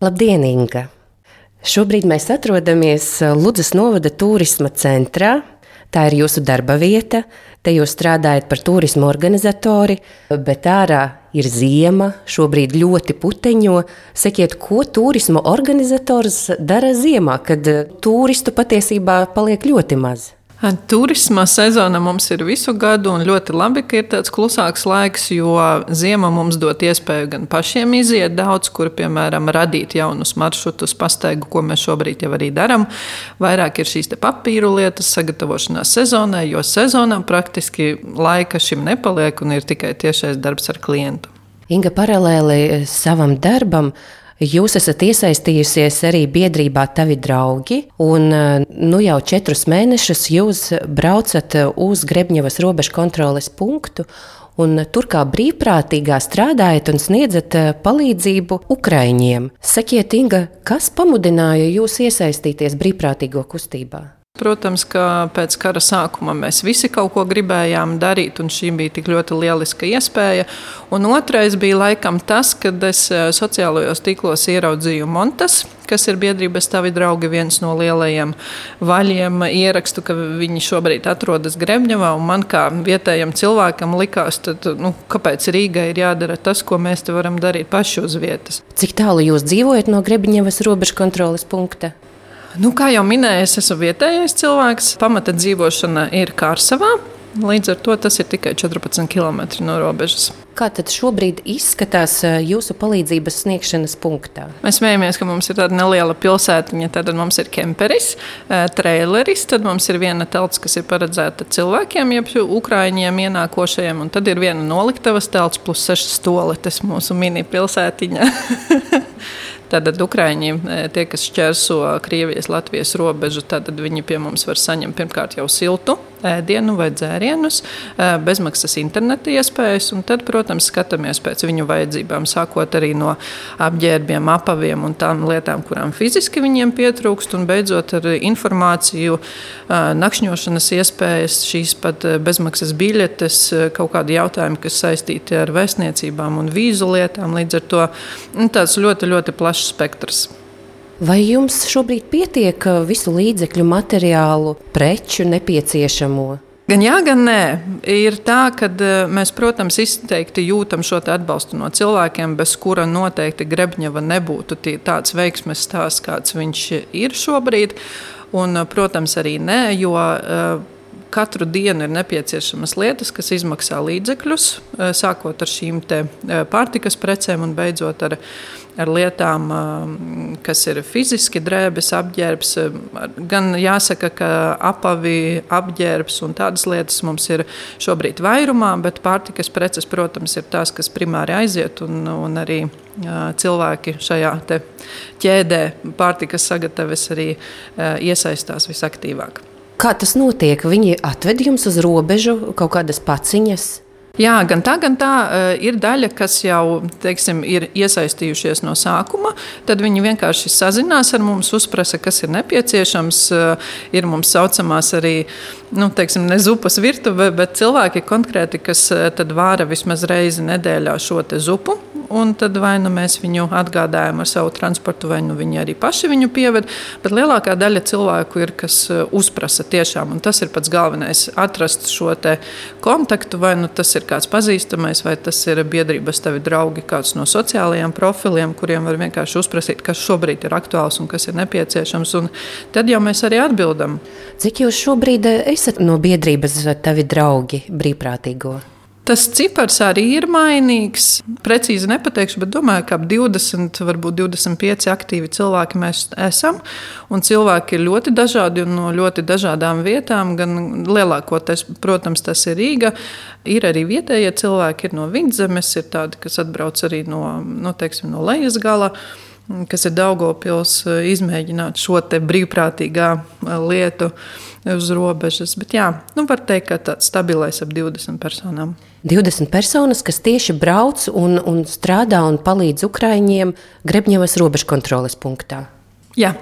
Labdien, Inga! Šobrīd mēs atrodamies Ludus novada turisma centrā. Tā ir jūsu darba vieta, te jūs strādājat par turismu organizatori, bet ārā ir ziema, šobrīd ļoti puteņo. Sakiet, ko turisma organizators dara ziemā, kad turistu patiesībā paliek ļoti maz? Turisma sezona mums ir visu gadu, un ļoti labi, ka ir tāds klusāks laiks, jo ziema mums dod iespēju gan pašiem iziet daudz, kur, piemēram, radīt jaunus maršrutus, pastaigu, ko mēs šobrīd jau arī darām. Vairāk ir šīs papīru lietas, sagatavošanās sezonai, jo sezonā praktiski laika šim nepaliek, un ir tikai tiešais darbs ar klientu. Inga paralēli savam darbam Jūs esat iesaistījusies arī biedrībā Tavi draugi, un nu jau četrus mēnešus jūs braucat uz Grebņevas robežu kontroles punktu. Un tur kā brīvprātīgā strādājat un sniedzat palīdzību Ukraiņiem. Sakiet, Inga, kas pamudināja jūs iesaistīties brīvprātīgo kustībā? Protams, ka pēc kara sākuma mēs visi kaut ko gribējām darīt, un šī bija tik ļoti lieliska iespēja. Un otrais bija laikam tas, kad es eh, sociālajos tīklos ieraudzīju Montes, kas ir biedrības tavi draugi, viens no lielajiem vaļiem, ierakstu, ka viņi šobrīd atrodas Grebņevā. Man kā vietējam cilvēkam likās, tad, nu, kāpēc Rīgai ir jādara tas, ko mēs te varam darīt paši uz vietas. Cik tālu jūs dzīvojat no Grebņevas robežu kontroles punkta? Nu, kā jau minēju, es esmu vietējais cilvēks. Pamata dzīvošana ir Kārsavā. Līdz ar to tas ir tikai 14 km no robežas. Kā tad šobrīd izskatās eh, jūsu palīdzības sniegšanas punktā? Mēs smējamies, ka mums ir tāda neliela pilsētiņa. Tad mums ir kemperis, eh, traileris, tad mums ir viena telts, kas ir paredzēta cilvēkiem, jeb ukrāņiem ienākošajiem, un tad ir viena noliktavas telts plus sešas stoletes mūsu mini pilsētiņa. Tātad Ukrāņi, e, tie, kas šķērso Krievijas-Latvijas robežu, tad viņi pie mums var saņemt pirmkārt jau siltu ēdienu vai dzērienus, bezmaksas interneta iespējas, un tad, protams, skatāmies pēc viņu vajadzībām, sākot arī no apģērbiem, apaviem un tām lietām, kurām fiziski viņiem pietrūkst, un beidzot ar informāciju, nakšņošanas iespējas, šīs pat bezmaksas biļetes, kaut kādi jautājumi, kas saistīti ar vēstniecībām un vīzu lietām. Līdz ar to nu, tāds ļoti, ļoti plašs spektrs. Vai jums šobrīd pietiek uh, visu līdzekļu, materiālu, preču nepieciešamo? Gan jā, gan nē. Ir tā, ka uh, mēs, protams, izteikti jūtam šo atbalstu no cilvēkiem, bez kura noteikti Grebņeva nebūtu tāds veiksmes stāsts, kāds viņš ir šobrīd. Un, uh, protams, arī nē, jo katru dienu ir nepieciešamas lietas, kas izmaksā līdzekļus, sākot ar šīm pārtikas precēm un beidzot ar ar lietām, kas ir fiziski drēbes, apģērbs. Gan jāsaka, ka apavi, apģērbs un tādas lietas mums ir šobrīd vairumā, bet pārtikas preces, protams, ir tās, kas primāri aiziet un, un arī cilvēki šajā ķēdē pārtikas sagataves arī iesaistās visaktīvāk. Kā tas notiek? Viņi atved jums uz robežu kaut kādas paciņas. Jā, gan tā, gan tā eh, ir daļa, kas jau teiksim, ir iesaistījušies no sākuma. Tad viņi vienkārši sazinās ar mums, uzprasa, kas ir nepieciešams. Eh, ir mums saucamās arī nu, teiksim, ne zupas virtuve, bet cilvēki konkrēti, kas eh, vāra vismaz reizi nedēļā šo zupu un tad vai nu mēs viņu atgādājam ar savu transportu, vai nu viņi arī paši viņu pieved. Bet lielākā daļa cilvēku ir, kas uh, uzprasa tiešām, un tas ir pats galvenais - atrast šo kontaktu, vai nu tas ir kāds pazīstamais, vai tas ir biedrības tavi draugi, kāds no sociālajiem profiliem, kuriem var vienkārši uzprasīt, kas šobrīd ir aktuāls un kas ir nepieciešams. Un tad jau mēs arī atbildam. Cik jūs šobrīd uh, esat no biedrības tavi draugi brīvprātīgo? Tas cipars arī ir mainīgs. Precīzi nepateikšu, bet domāju, ka ap 20, varbūt 25 aktīvi cilvēki mēs esam. Un cilvēki ir ļoti dažādi un no ļoti dažādām vietām. Gan lielākoties, protams, tas ir Rīga. Ir arī vietējie cilvēki, ir no Vidzemes, ir tādi, kas atbrauc arī no, no, teiksim, no Lejas gala kas ir Daugopils, izmēģināt šo brīvprātīgā lietu uz robežas. Bet jā, nu var teikt, ka tāds stabilais ap 20 personām. 20 personas, kas tieši brauc un, un strādā un palīdz Ukraiņiem Grebņevas robežkontroles punktā. Jā.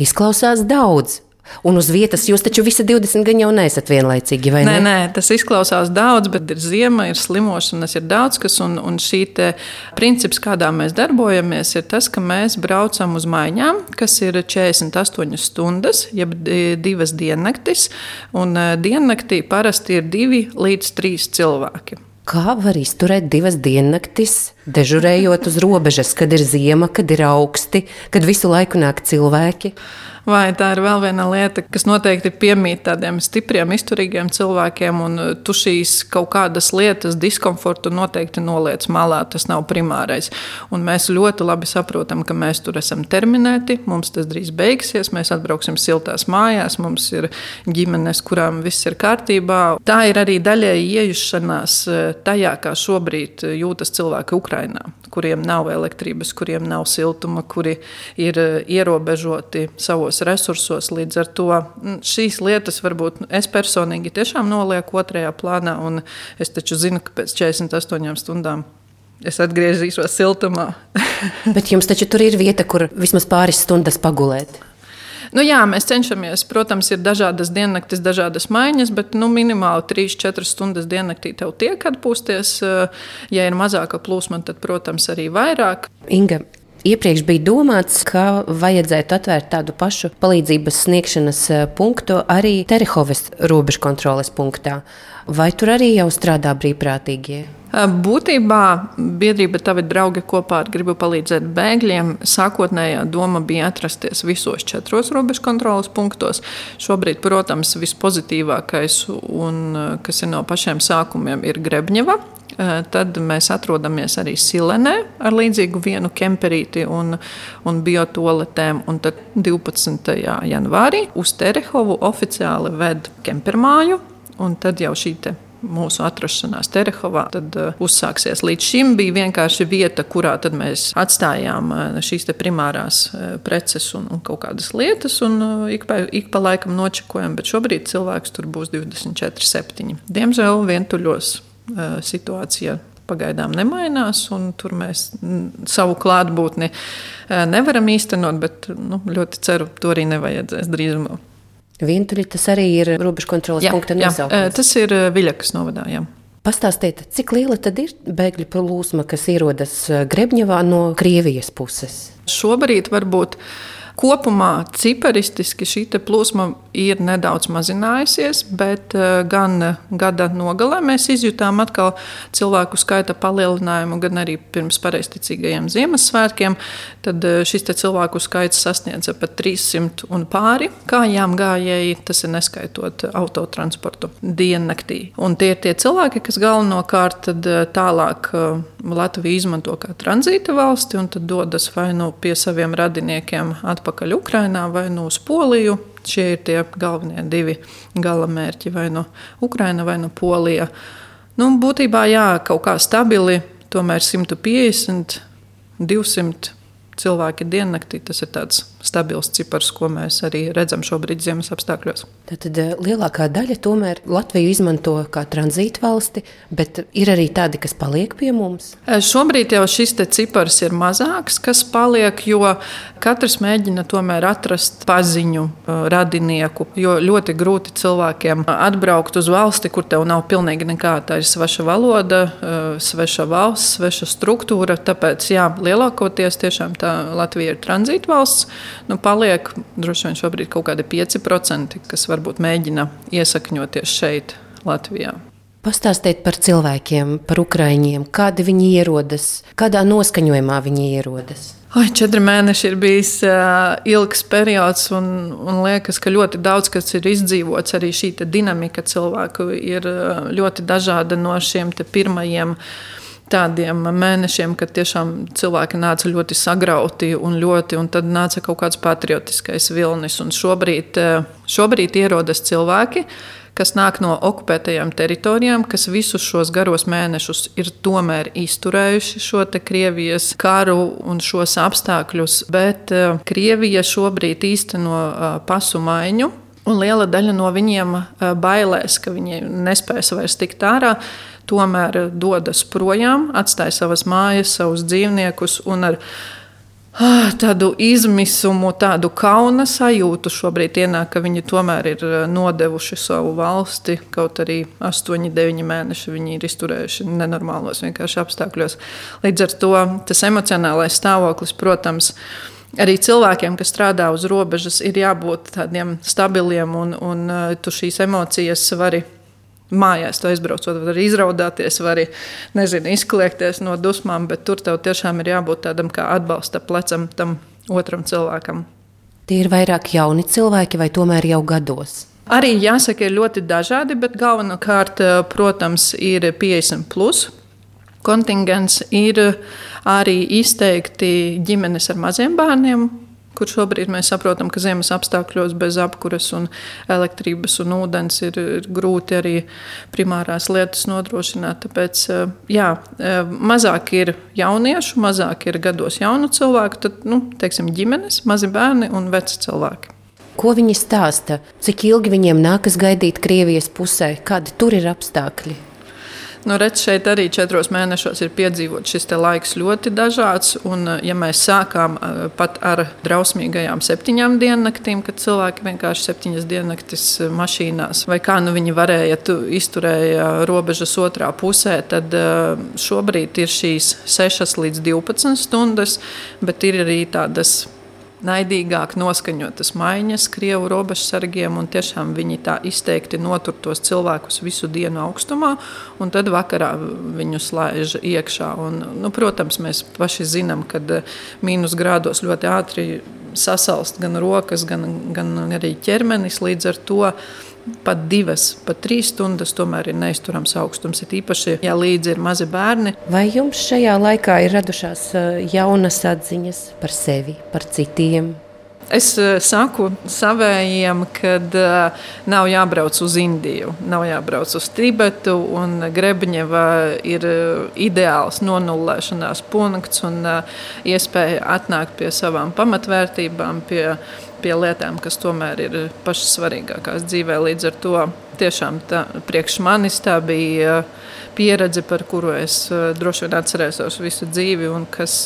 Izklausās daudz. Un uz vietas jūs taču visi 20 gan jau neesat vienlaicīgi, vai nē, ne? Nē, tas izklausās daudz, bet ir ziema, ir slimošanas, ir daudz kas. Un, un šī princips, kādā mēs darbojamies, ir tas, ka mēs braucam uz maiņām, kas ir 48 stundas, jeb divas diennaktis. Un eh, diennaktī parasti ir divi līdz trīs cilvēki. Kā var izturēt divas diennaktis, dežurējot uz robežas, kad ir ziema, kad ir augsti, kad visu laiku nāk cilvēki? Vai tā ir vēl viena lieta, kas noteikti piemīt tādiem stipriem, izturīgiem cilvēkiem, un uh, tu šīs kaut kādas lietas, diskomfortu noteikti noliec malā. Tas nav primārais. Un mēs ļoti labi saprotam, ka mēs tur esam terminēti, mums tas drīz beigsies, mēs atbrauksim siltās mājās, mums ir ģimenes, kurām viss ir kārtībā. Tā ir arī daļēji iejušanās uh, tajā, kā šobrīd uh, jūtas cilvēki Ukrajinā, kuriem nav elektrības, kuriem nav siltuma, kuri ir ierobežoti savos savos resursos. Līdz ar to mm, šīs lietas varbūt es personīgi tiešām nolieku otrajā plānā, un es taču zinu, ka pēc 48 stundām es atgriezīšos siltumā. Bet jums taču tur ir vieta, kur vismaz pāris stundas pagulēt. Nu, jā, mēs cenšamies. Protams, ir dažādas diennaktis, dažādas maiņas, bet nu, minimāli 3-4 stundas diennaktī tev tiek atpūsties. Ja ir mazāka plūsma, tad, protams, arī vairāk. Inga, Iepriekš bija domāts, ka vajadzētu atvērt tādu pašu palīdzības sniegšanas eh, punktu arī Terehoves robežu kontroles punktā. Vai tur arī jau strādā brīvprātīgie? Būtībā biedrība Tavi draugi kopā ar gribu palīdzēt bēgļiem. Sākotnējā doma bija atrasties visos četros robežu kontrolas punktos. Šobrīd, protams, vispozitīvākais un kas ir no pašiem sākumiem ir Grebņeva. Tad mēs atrodamies arī Silenē ar līdzīgu vienu kemperīti un, un biotoaletēm. Un tad 12. janvārī uz Terehovu oficiāli ved kempermāju. Un tad jau šī mūsu atrašanās Terehovā tad, uh, uzsāksies. Līdz šim bija vienkārši vieta, kurā mēs atstājām uh, šīs primārās uh, preces un, un kaut kādas lietas, un uh, ik, pa, ik pa laikam nočekojam, bet šobrīd cilvēks tur būs 24-7. Diemžēl vientuļos situācija pagaidām nemainās, un tur mēs savu klātbūtni nevaram īstenot, bet nu, ļoti ceru, to arī nevajadzēs drīzumā. Vientuļi tas arī ir robežu kontrolas jā, punkta nosaukums. Tas ir Viļakas novadā. Jā. Pastāstiet, cik liela tad ir bēgļu plūsma, kas ierodas Grebņevā no Krievijas puses? Šobrīd varbūt kopumā ciparistiski šī plūsma ir nedaudz mazinājusies, bet eh, gan gada nogalē mēs izjutām atkal cilvēku skaita palielinājumu, gan arī pirms pareizticīgajiem Ziemassvētkiem. Tad eh, šis cilvēku skaits sasniedza pat 300 un pāri kājām gājēji, tas ir neskaitot autotransportu diennaktī. Un tie ir tie cilvēki, kas galvenokārt eh, tālāk Latviju izmanto kā tranzīta valsti un tad dodas vai nu pie saviem radiniekiem atpakaļ Ukrainā vai nu uz Poliju Šie ir tie galvenie divi gala mērķi, vai no nu Ukraina vai no nu Polija. Nu, būtībā jā, kaut kā stabili, tomēr 150, 200 cilvēki diennaktī. Tas ir tāds stabils cipars, ko mēs arī redzam šobrīd ziemas apstākļos. Tad eh, lielākā daļa tomēr Latviju izmanto kā tranzīta valsti, bet ir arī tādi, kas paliek pie mums. Eh, šobrīd jau šis cipars ir mazāks, kas paliek, jo katrs mēģina tomēr atrast paziņu eh, radinieku. Jo ļoti grūti cilvēkiem atbraukt uz valsti, kur tev nav pilnīgi nekā. Tā ir sveša valoda, sveša valsts, sveša struktūra. Tāpēc jā, lielākoties tiešām tā Latvija ir tranzīta valsts. Nu, paliek droši vien šobrīd kaut kādi 5%, kas var varbūt mēģina iesakņoties šeit, Latvijā. Pastāstiet par cilvēkiem, par ukrāņiem, kādi viņi ierodas, kādā noskaņojumā viņi ierodas. Oi, četri mēneši ir bijis uh, ilgs periods, un, un liekas, ka ļoti daudz kas ir izdzīvots. Arī šī dinamika cilvēku ir ļoti dažāda no šiem pirmajiem tādiem mēnešiem, kad tiešām cilvēki nāca ļoti sagrauti un ļoti, un tad nāca kaut kāds patriotiskais vilnis. Un šobrīd, eh, šobrīd ierodas cilvēki, kas nāk no okupētajām teritorijām, kas visus šos garos mēnešus ir tomēr izturējuši šo Krievijas karu un šos apstākļus, bet eh, Krievija šobrīd īsteno eh, pasu maiņu. Un liela daļa no viņiem bailēs, ka viņi nespēs vairs tikt ārā tomēr dodas projām, atstāja savas mājas, savus dzīvniekus un ar ah, tādu izmisumu, tādu kauna sajūtu šobrīd ienāk, ka viņi tomēr ir eh, nodevuši savu valsti. Kaut arī 8, 9 mēneši viņi ir izturējuši nenormālos apstākļos. Līdz ar to tas emocionālais stāvoklis, protams, arī cilvēkiem, kas strādā uz robežas, ir jābūt tādiem stabiliem, un, un eh, tu šīs emocijas vari mājās, tu aizbraucot, var izraudāties, var nezinu, izkliegties no dusmām, bet tur tev tiešām ir jābūt tādam kā atbalsta plecam tam otram cilvēkam. Tie ir vairāk jauni cilvēki vai tomēr jau gados? Arī jāsaka, ir ļoti dažādi, bet galvenokārt, protams, ir 50 plus. Kontingents ir arī izteikti ģimenes ar maziem bērniem, kur šobrīd mēs saprotam, ka ziemas apstākļos bez apkuras un elektrības un ūdens ir, ir grūti arī primārās lietas nodrošināt. Tāpēc jā, mazāk ir jauniešu, mazāk ir gados jaunu cilvēku, tad nu, teiksim, ģimenes, mazi bērni un veci cilvēki. Ko viņi stāsta? Cik ilgi viņiem nākas gaidīt Krievijas pusē? Kādi tur ir apstākļi? Nu, redz, šeit arī četros mēnešos ir piedzīvots šis laiks ļoti dažāds. Un, eh, ja mēs sākām eh, pat ar drausmīgajām septiņām diennaktīm, kad cilvēki vienkārši septiņas diennaktis eh, mašīnās, vai kā nu viņi varēja izturēja robežas otrā pusē, tad šobrīd ir šīs 6 līdz 12 stundas, bet ir arī tādas naidīgāk noskaņotas maiņas Krievu robežsargiem, un tiešām viņi tā izteikti notur tos cilvēkus visu dienu augstumā, un tad vakarā viņus laiž iekšā. Un, nu, protams, mēs paši zinām, ka eh, mīnus grādos ļoti ātri sasalst gan rokas, gan, gan arī ķermenis. Līdz ar to pat divas, pat trīs stundas tomēr ir neizturams augstums. Ir īpaši, ja līdzi ir mazi bērni. Vai jums šajā laikā ir radušās eh, jaunas atziņas par sevi, par citiem? Es uh, saku savējiem, ka uh, nav jābrauc uz Indiju, nav jābrauc uz Tibetu. Grebņeva ir uh, ideāls nonulēšanās punkts un iespēja atnākt pie savām pamatvērtībām, pie pie lietām, kas tomēr ir pašas svarīgākās dzīvē. Līdz ar to tiešām tā, priekš manis tā bija pieredze, par kuru es droši vien atcerēšos visu dzīvi un kas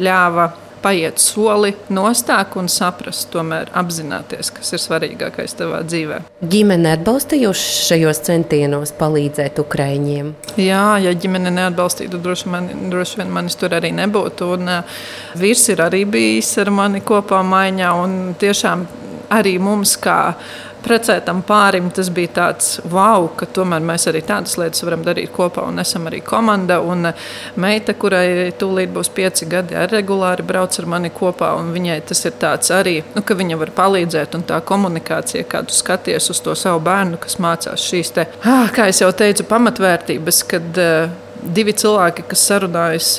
ļāva paiet soli nostāk un saprast, tomēr apzināties, kas ir svarīgākais tavā dzīvē. Ģimene atbalsta jūs šajos centienos palīdzēt Ukraiņiem? Jā, ja ģimene neatbalstītu, droši, man, droši vien manis tur arī nebūtu. Un, vīrs ir arī bijis ar mani kopā maiņā un tiešām arī mums kā precētam pārim tas bija tāds wow, ka tomēr mēs arī tādas lietas varam darīt kopā un esam arī komanda. Un eh, meita, kurai tūlīt būs pieci gadi, arī regulāri brauc ar mani kopā. Viņai tas ir tāds arī, nu, ka viņa var palīdzēt un tā komunikācija, kā tu skaties uz to savu bērnu, kas mācās šīs te, ah, kā jau teicu, pamatvērtības, kad uh, divi cilvēki, kas sarunājas.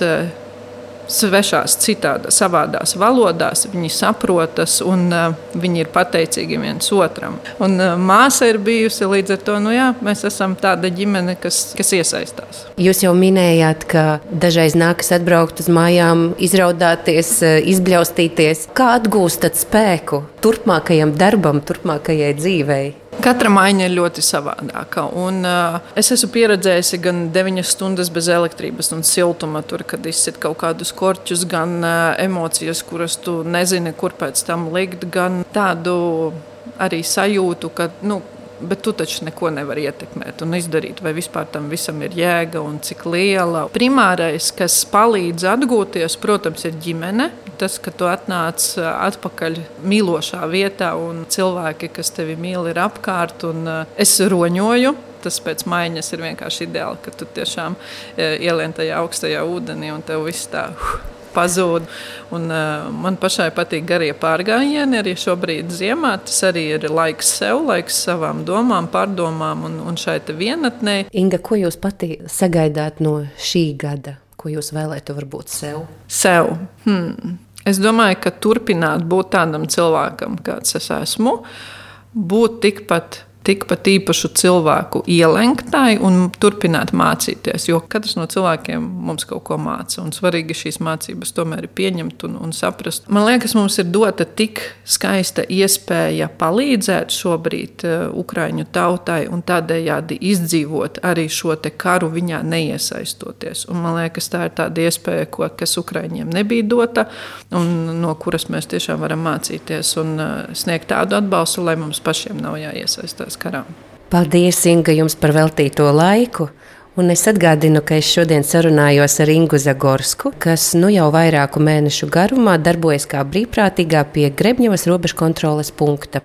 Svešās, citādās, savādās valodās, viņi saprotas un uh, viņi ir pateicīgi viens otram. Un uh, māsa ir bijusi līdz ar to, nu jā, mēs esam tāda ģimene, kas, kas iesaistās. Jūs jau minējāt, ka dažreiz nākas atbraukt uz mājām, izraudāties, uh, izbļaustīties. Kā atgūstat spēku turpmākajam darbam, turpmākajai dzīvei? Katra maiņa ir ļoti savādāka. Un, uh, es esmu pieredzējis gan 9 stundas bez elektrības un siltuma, tur, kad izsit kaut kādus korķus, gan uh, emocijas, kuras tu nezini, kur pēc tam likt, gan tādu arī sajūtu, ka nu, bet tu taču neko nevari ietekmēt un izdarīt, vai vispār tam visam ir jēga un cik liela. Primārais, kas palīdz atgūties, protams, ir ģimene. Tas, ka tu atnāc atpakaļ mīlošā vietā un cilvēki, kas tevi mīl, ir apkārt. Es roņoju, tas pēc maiņas ir vienkārši ideāli, ka tu tiešām ielien tajā augstajā ūdenī un tev viss tā. Uh, pazūd. Un, uh, man pašai patīk garie pārgājieni, arī šobrīd ziemā. Tas arī ir laiks sev, laiks savām domām, pārdomām un, un šai vienatnē. Inga, ko jūs pati sagaidāt no šī gada? Ko jūs vēlētu varbūt sev? Sev. Hmm. Es domāju, ka turpināt būt tādam cilvēkam, kāds es esmu, būt tikpat tikpat īpašu cilvēku ielenktai un turpināt mācīties. Jo katrs no cilvēkiem mums kaut ko māca, un svarīgi šīs mācības tomēr ir pieņemt un, un saprast. Man liekas, mums ir dota tik skaista iespēja palīdzēt šobrīd uh, Ukraiņu tautai un tādējādi izdzīvot arī šo karu viņā neiesaistoties. Un man liekas, tā ir tāda iespēja, ko, kas Ukraiņiem nebija dota un no kuras mēs tiešām varam mācīties un uh, sniegt tādu atbalstu, lai mums pašiem nav jāiesaistās dodas karā. Paldies, Inga, jums par veltīto laiku! Un es atgādinu, ka es šodien sarunājos ar Ingu Zagorsku, kas nu jau vairāku mēnešu garumā darbojas kā brīvprātīgā pie Grebņevas robežu kontroles punkta.